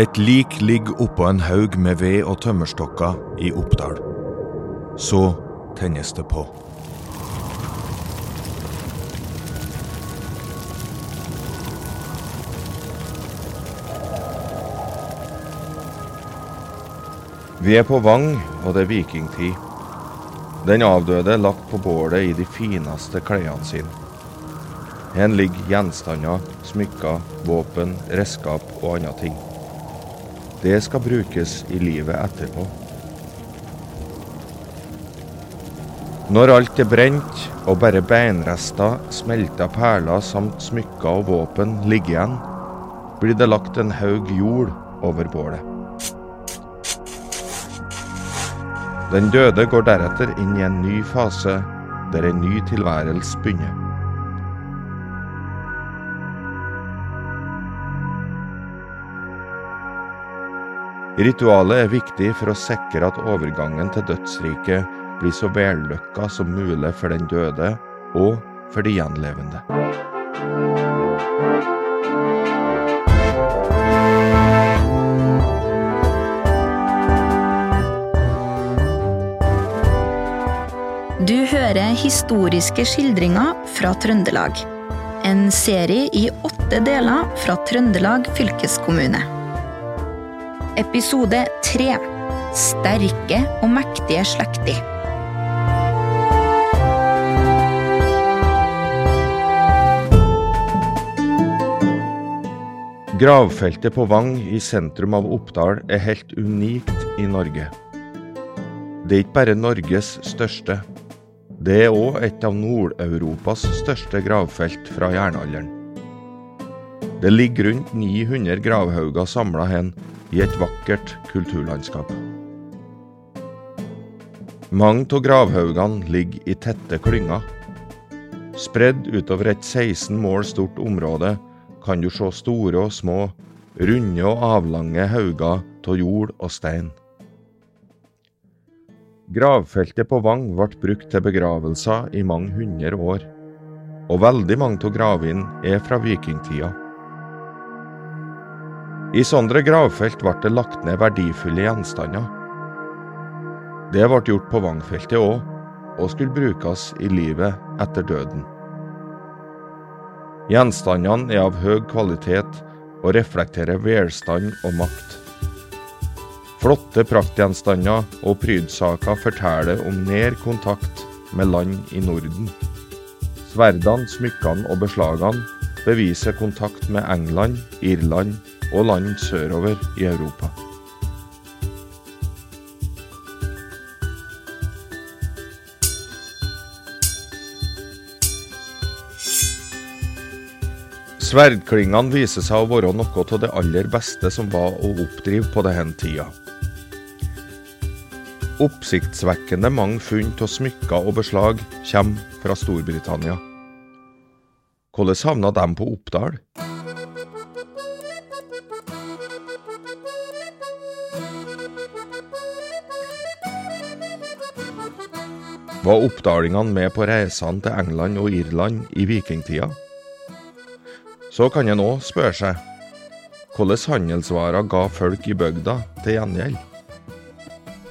Et lik ligger oppå en haug med ved og tømmerstokker i Oppdal. Så tennes det på. Vi er på Vang, og det er vikingtid. Den avdøde lagt på bålet i de fineste klærne sine. Her ligger gjenstander, smykker, våpen, redskap og andre ting. Det skal brukes i livet etterpå. Når alt er brent og bare beinrester, smelta perler samt smykker og våpen ligger igjen, blir det lagt en haug jord over bålet. Den døde går deretter inn i en ny fase, der en ny tilværelse begynner. Ritualet er viktig for å sikre at overgangen til dødsriket blir så vellykka som mulig for den døde og for de gjenlevende. Du hører historiske skildringer fra Trøndelag. En serie i åtte deler fra Trøndelag fylkeskommune. Episode tre Sterke og mektige slekter. Gravfeltet på Vang i sentrum av Oppdal er helt unikt i Norge. Det er ikke bare Norges største. Det er òg et av Nord-Europas største gravfelt fra jernalderen. Det ligger rundt 900 gravhauger samla hen i et vakkert kulturlandskap. Mange av gravhaugene ligger i tette klynger. Spredd utover et 16 mål stort område kan du se store og små, runde og avlange hauger av jord og stein. Gravfeltet på Vang ble brukt til begravelser i mange hundre år, og veldig mange av gravene er fra vikingtida. I sånne gravfelt ble det lagt ned verdifulle gjenstander. Det ble gjort på Vangfeltet òg, og skulle brukes i livet etter døden. Gjenstandene er av høy kvalitet og reflekterer velstand og makt. Flotte praktgjenstander og prydsaker forteller om nær kontakt med land i Norden. Sverdene, smykkene og beslagene beviser kontakt med England, Irland og land sørover i Europa. Sverdklingene viser seg å være noe av det aller beste som var å oppdrive på denne tida. Oppsiktsvekkende mange funn av smykker og beslag kommer fra Storbritannia. Hvordan havna de på Oppdal? Var oppdalingene med på reisene til England og Irland i vikingtida? Så kan en òg spørre seg hvordan handelsvarer ga folk i bygda til gjengjeld?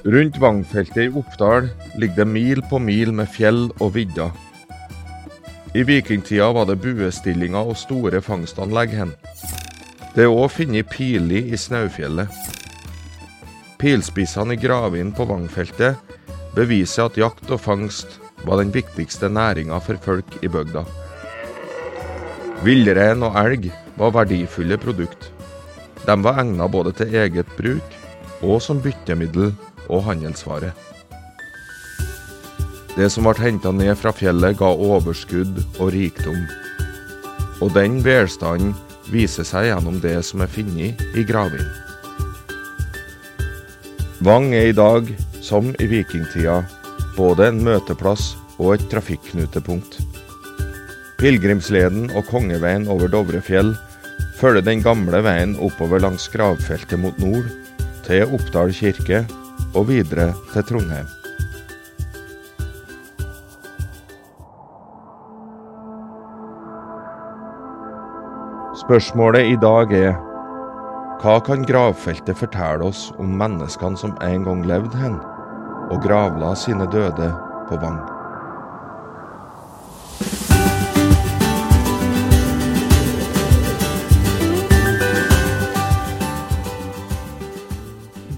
Rundt Vangfeltet i Oppdal ligger det mil på mil med fjell og vidder. I vikingtida var det buestillinger og store fangstanlegg hen. Det er òg funnet piler i Snaufjellet. Pilspissene i gravene på Vangfeltet beviser at jakt og fangst var den viktigste næringa for folk i bygda. Villrein og elg var verdifulle produkt. De var egna både til eget bruk og som byttemiddel og handelsvare. Det som ble henta ned fra fjellet, ga overskudd og rikdom. Og den velstanden viser seg gjennom det som er funnet i gravene. Vang er i dag, som i vikingtida, både en møteplass og et trafikknutepunkt. Pilegrimsleden og kongeveien over Dovrefjell følger den gamle veien oppover langs gravfeltet mot nord, til Oppdal kirke og videre til Trondheim. Spørsmålet i dag er Hva kan gravfeltet fortelle oss om menneskene som en gang levde hen, og gravla sine døde på Vang?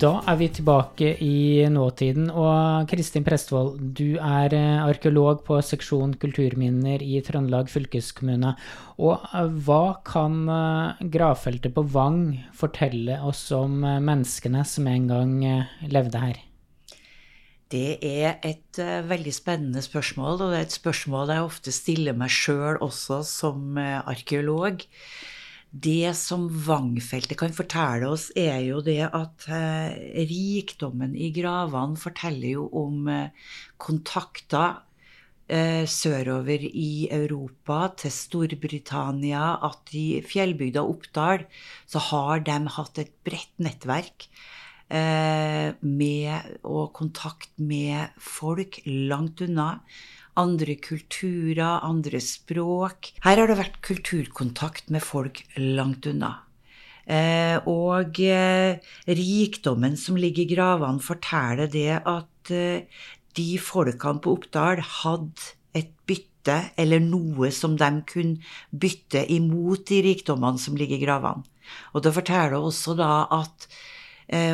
Da er vi tilbake i nåtiden. Og Kristin Prestvold, du er eh, arkeolog på seksjon kulturminner i Trøndelag fylkeskommune. Og eh, hva kan eh, gravfeltet på Vang fortelle oss om menneskene som en gang levde her? Det er et uh, veldig spennende spørsmål, og det er et spørsmål jeg ofte stiller meg sjøl også som uh, arkeolog. Det som Vangfeltet kan fortelle oss, er jo det at eh, rikdommen i gravene forteller jo om eh, kontakter eh, sørover i Europa, til Storbritannia, at i fjellbygda Oppdal så har de hatt et bredt nettverk eh, med, og kontakt med folk langt unna andre kulturer, andre språk. Her har det vært kulturkontakt med folk langt unna. Eh, og eh, rikdommen som ligger i gravene, forteller det at eh, de folkene på Oppdal hadde et bytte, eller noe som de kunne bytte imot de rikdommene som ligger i gravene. Og det forteller også da at Eh,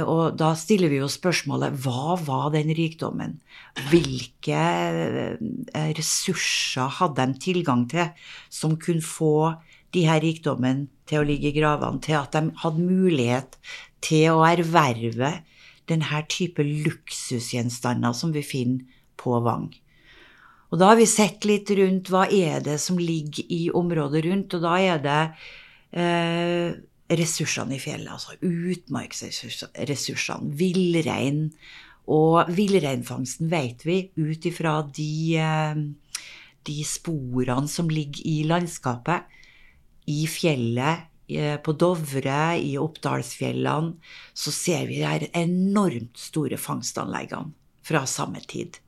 og da stiller vi jo spørsmålet hva var den rikdommen? Hvilke eh, ressurser hadde de tilgang til som kunne få de her rikdommene til å ligge i gravene, til at de hadde mulighet til å erverve denne type luksusgjenstander som vi finner på Vang. Og da har vi sett litt rundt hva er det som ligger i området rundt, og da er det eh, ressursene i fjellet, altså utmarksressursene, villrein. Og villreinfangsten vet vi ut ifra de, eh, de sporene som ligger i landskapet. I fjellet, på Dovre, i Oppdalsfjellene, så ser vi de her enormt store fangstanleggene fra samme tid.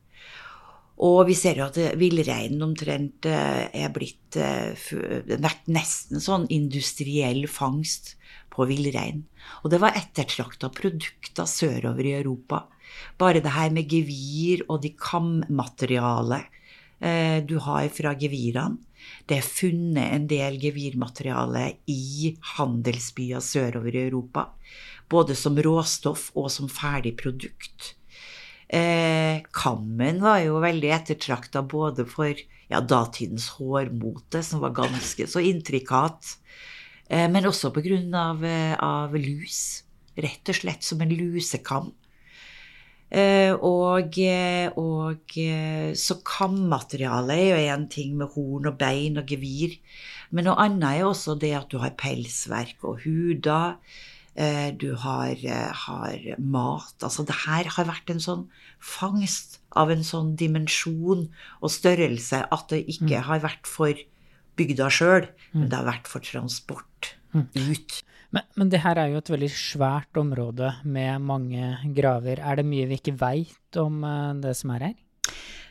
Og vi ser jo at villreinen omtrent eh, er blitt vært eh, nesten sånn industriell fangst på villrein. Og det var ettertrakta produkter sørover i Europa. Bare det her med gevir og de kammaterialet eh, du har fra gevirene. Det er funnet en del gevirmateriale i handelsbyer sørover i Europa. Både som råstoff og som ferdig produkt. Eh, kammen var jo veldig ettertrakta både for ja, datidens hårmote, som var ganske så intrikat, eh, men også på grunn av, eh, av, lus. Rett og slett som en lusekam. Eh, og, eh, og eh, så kammaterialet er jo én ting med horn og bein og gevir, men noe annet er også det at du har pelsverk og huder. Eh, du har, eh, har, mat. Altså det her har vært en sånn fangst av en sånn dimensjon og størrelse at det ikke mm. har vært for bygda sjøl, men mm. det har vært for transport mm. ut. Men, men, det her er jo et veldig svært område med mange graver. Er det mye vi ikke veit om eh, det som er her?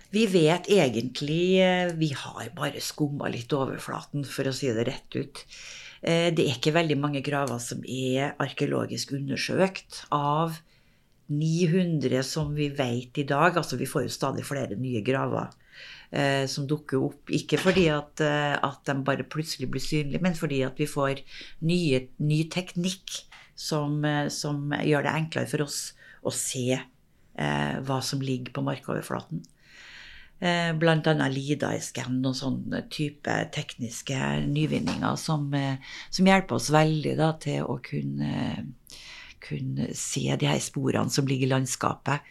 Vi vet egentlig Vi har bare skumma litt overflaten, for å si det rett ut. Eh, det er ikke veldig mange graver som er arkeologisk undersøkt. Av 900 som vi vet i dag, altså vi får jo stadig flere nye graver eh, som dukker opp. Ikke fordi at, eh, at, de bare plutselig blir synlige, men fordi at vi får nye, ny teknikk som, eh, som, gjør det enklere for oss å se eh, hva som ligger på markoverflaten. Eh, blant annet Lida-scan og sånne type tekniske nyvinninger som, eh, som hjelper oss veldig da, til å kunne, kunne, se de her sporene som ligger i landskapet,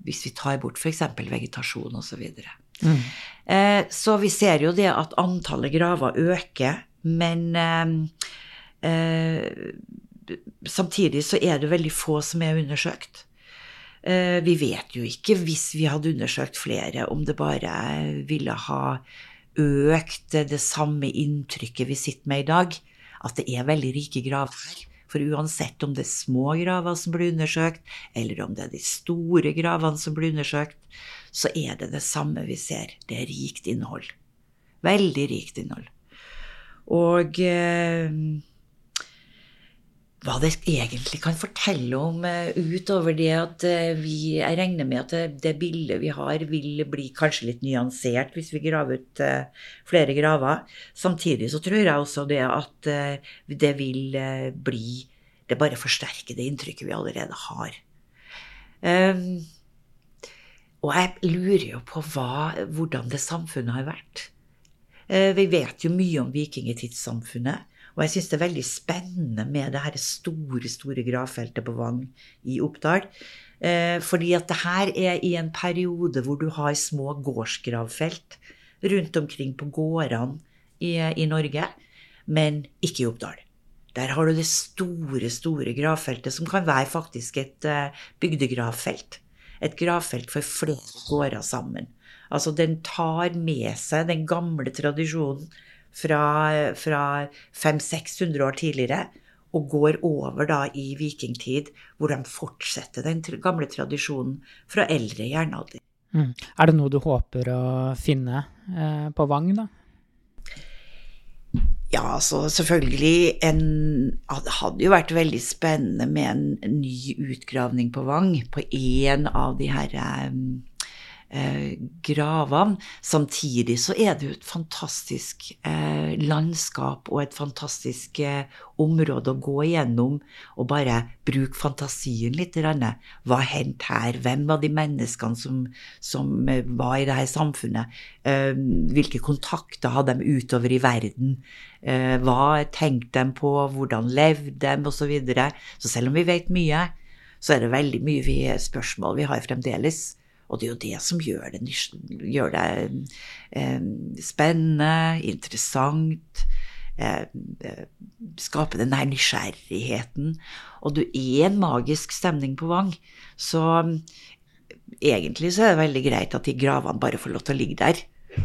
hvis vi tar bort f.eks. vegetasjon osv. Så, mm. Eh, så vi ser jo det at antallet graver øker, men eh, samtidig så er det veldig få som er undersøkt. Eh, vi vet jo ikke, hvis vi hadde undersøkt flere, om det bare ville ha økt det samme inntrykket vi sitter med i dag, at det er veldig rike graver. For uansett om det er små graver som blir undersøkt, eller om det er de store gravene som blir undersøkt, så er det det samme vi ser. Det er rikt innhold. Veldig rikt innhold. Og eh, hva det egentlig kan fortelle om uh, utover det at uh, vi Jeg regner med at det, det, bildet vi har, vil bli kanskje litt nyansert hvis vi graver ut flere graver. Samtidig så tror jeg også det at det vil bli Det bare forsterker det inntrykket vi allerede har. Um, og jeg lurer jo på hva, hvordan det samfunnet har vært. vi vet jo mye om vikingtidssamfunnet. Og jeg syns det er veldig spennende med det her store, store gravfeltet på Vang i Oppdal. Eh, fordi at det her er i en periode hvor du har små gårdsgravfelt rundt omkring på gårdene i, i Norge, men ikke i Oppdal. Der har du det store, store gravfeltet, som kan være faktisk et uh, bygdegravfelt. Et gravfelt for flere gårder sammen. Altså, den tar med seg den gamle tradisjonen fra, fra 500-600 år tidligere og går over da i vikingtid, hvor de fortsetter den gamle tradisjonen fra eldre jernalder. Mm. Er det noe du håper å finne eh, på Vang, da? Ja, altså selvfølgelig en, Det hadde jo vært veldig spennende med en ny utgravning på Vang, på en av de herre um, eh, gravene. Samtidig så er det jo et fantastisk eh, landskap og et fantastisk eh, område å gå igjennom og bare bruke fantasien litt. Hva hendte her? Hvem var de menneskene som, som eh, var i dette samfunnet? Eh, hvilke kontakter hadde de utover i verden? Eh, hva tenkte de på? Hvordan levde de? Osv. Så, videre. så selv om vi vet mye, så er det veldig mye vi, spørsmål vi har fremdeles. Og det er jo det som gjør det, gjør det eh, spennende, interessant. Eh, skape den der nysgjerrigheten. Og du er en magisk stemning på Vang. Så egentlig så er det veldig greit at de gravene bare får lov til å ligge der.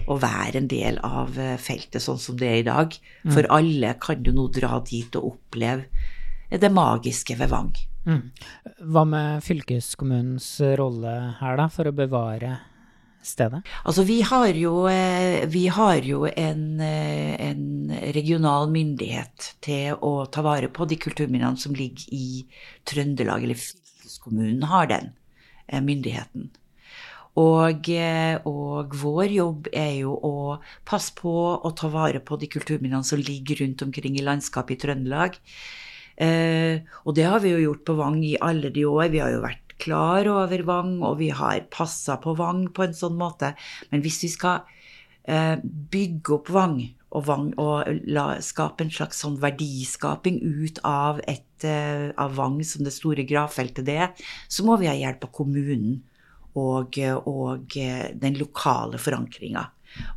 Og være en del av eh, feltet sånn som det er i dag. Mm. For alle kan du nå dra dit og oppleve det magiske ved Vang. Mm. Hva med fylkeskommunens rolle her, da, for å bevare stedet? Altså, vi har jo, eh, vi har jo en, eh, en, regional myndighet til å ta vare på de kulturminnene som ligger i Trøndelag, eller fylkeskommunen har den eh, myndigheten. Og, og, vår jobb er jo å passe på å ta vare på de kulturminnene som ligger rundt omkring i landskapet i Trøndelag. Eh, og det har vi jo gjort på Vang i alle de år. Vi har jo vært klar over Vang, og vi har passa på Vang på en sånn måte. Men hvis vi skal eh, bygge opp Vang og, Vang, og la, skape en slags sånn verdiskaping ut av, et, eh, av Vang som det store gravfeltet det er, så må vi ha hjelp av kommunen og, og eh, den lokale forankringa.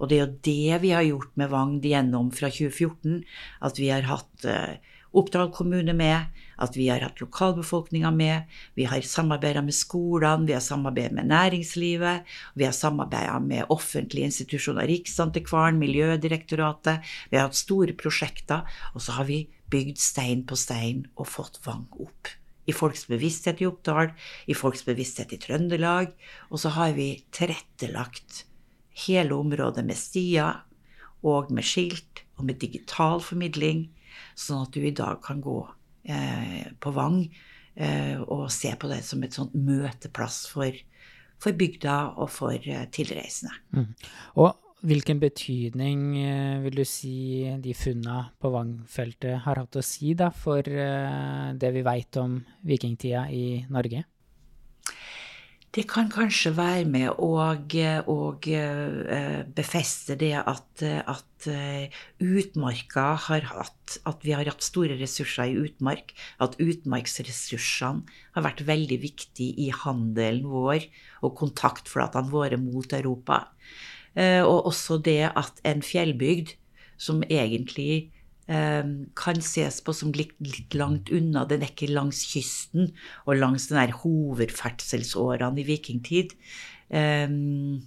Og det er jo det vi har gjort med Vang gjennom fra 2014, at vi har hatt eh, Oppdal kommune med, at vi har hatt lokalbefolkninga med. Vi har samarbeida med skolene, vi har samarbeidet med næringslivet. Vi har samarbeida med offentlige institusjoner, Riksantikvaren, Miljødirektoratet. Vi har hatt store prosjekter. Og så har vi bygd stein på stein og fått Vang opp. I folks bevissthet i Oppdal, i folks bevissthet i Trøndelag. Og så har vi tilrettelagt hele området med stier og med skilt og med digital formidling Sånn at du i dag kan gå eh, på Vang eh, og se på det som et sånt møteplass for, for bygda og for eh, tilreisende. Mm. Og hvilken betydning eh, vil du si de funna på Vang-feltet har hatt å si da, for eh, det vi veit om vikingtida i Norge? Det kan kanskje være med å eh, befeste det at, at, eh, utmarka har hatt At vi har hatt store ressurser i utmark. At utmarksressursene har vært veldig viktige i handelen vår og kontaktflatene våre mot Europa. Eh, og også det at en fjellbygd som egentlig kan ses på som litt, litt, langt unna. Den er ikke langs kysten og langs den der hovedferdselsårene i vikingtid. Um,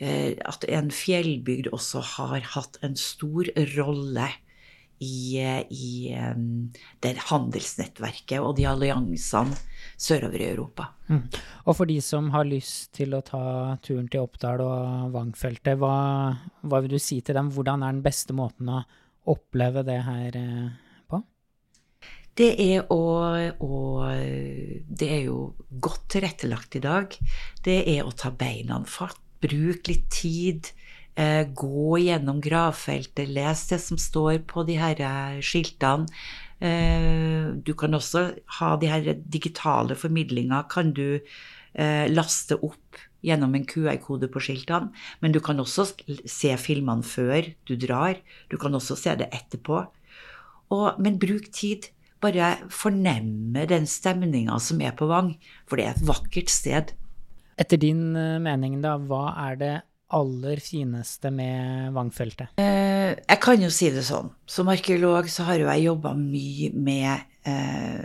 at en fjellbygd også har hatt en stor rolle i, i det handelsnettverket og de alliansene sørover i Europa. Mm. Og for de som har lyst til å ta turen til Oppdal og Vangfeltet, hva, hva vil du si til dem? Hvordan er den beste måten å oppleve det her eh, på? Det er, å, å, det er jo godt tilrettelagt i dag. Det er å ta beina fatt, bruke litt tid. Eh, gå gjennom gravfeltet, les det som står på de her eh, skiltene. Du kan også ha de her digitale formidlinga. Kan du laste opp gjennom en QR-kode på skiltene. Men du kan også se filmene før du drar. Du kan også se det etterpå. Og, men bruk tid bare fornemme den stemninga som er på Vang, for det er et vakkert sted. Etter din eh, mening, da, hva er det aller fineste med Vangfeltet? Eh, jeg kan jo si det sånn. Som arkeolog så har jo jeg jobba mye med eh,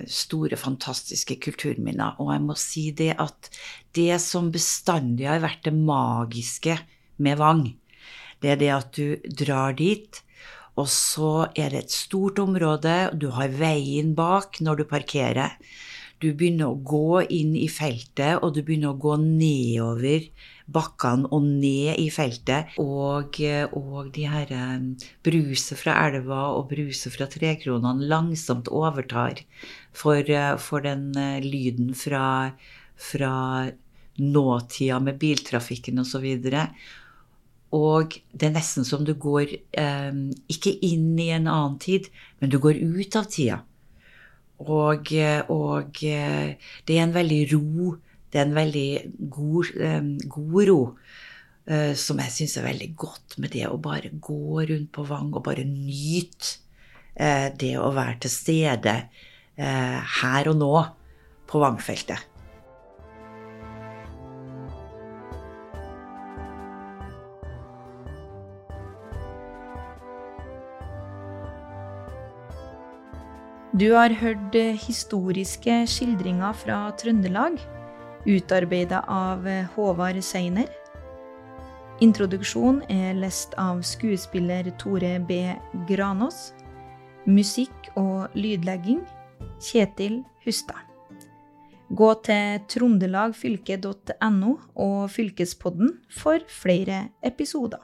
store, fantastiske kulturminner. Og jeg må si det at det som bestandig har vært det magiske med Vang, det er det at du drar dit, og så er det et stort område, du har veien bak når du parkerer. Du begynner å gå inn i feltet, og du begynner å gå nedover bakkene og ned i feltet. Og, og de her eh, bruset fra elva og bruset fra trekronene langsomt overtar for, eh, for den eh, lyden fra, fra nåtida med biltrafikken osv. Og, det er nesten som du går eh, ikke inn i en annen tid, men du går ut av tida. Og, og det er en veldig ro. Det er en veldig god, god ro. Eh, som jeg syns er veldig godt med det å bare gå rundt på Vang og bare nyte eh, det å være til stede eh, her og nå på Vangfeltet. Du har hørt eh, historiske skildringer fra Trøndelag, utarbeida av eh, Håvard Seiner. Introduksjon er lest av skuespiller Tore B. Granås. Musikk og lydlegging Kjetil Hustad. Gå til trondelagfylke.no og Fylkespodden for flere episoder.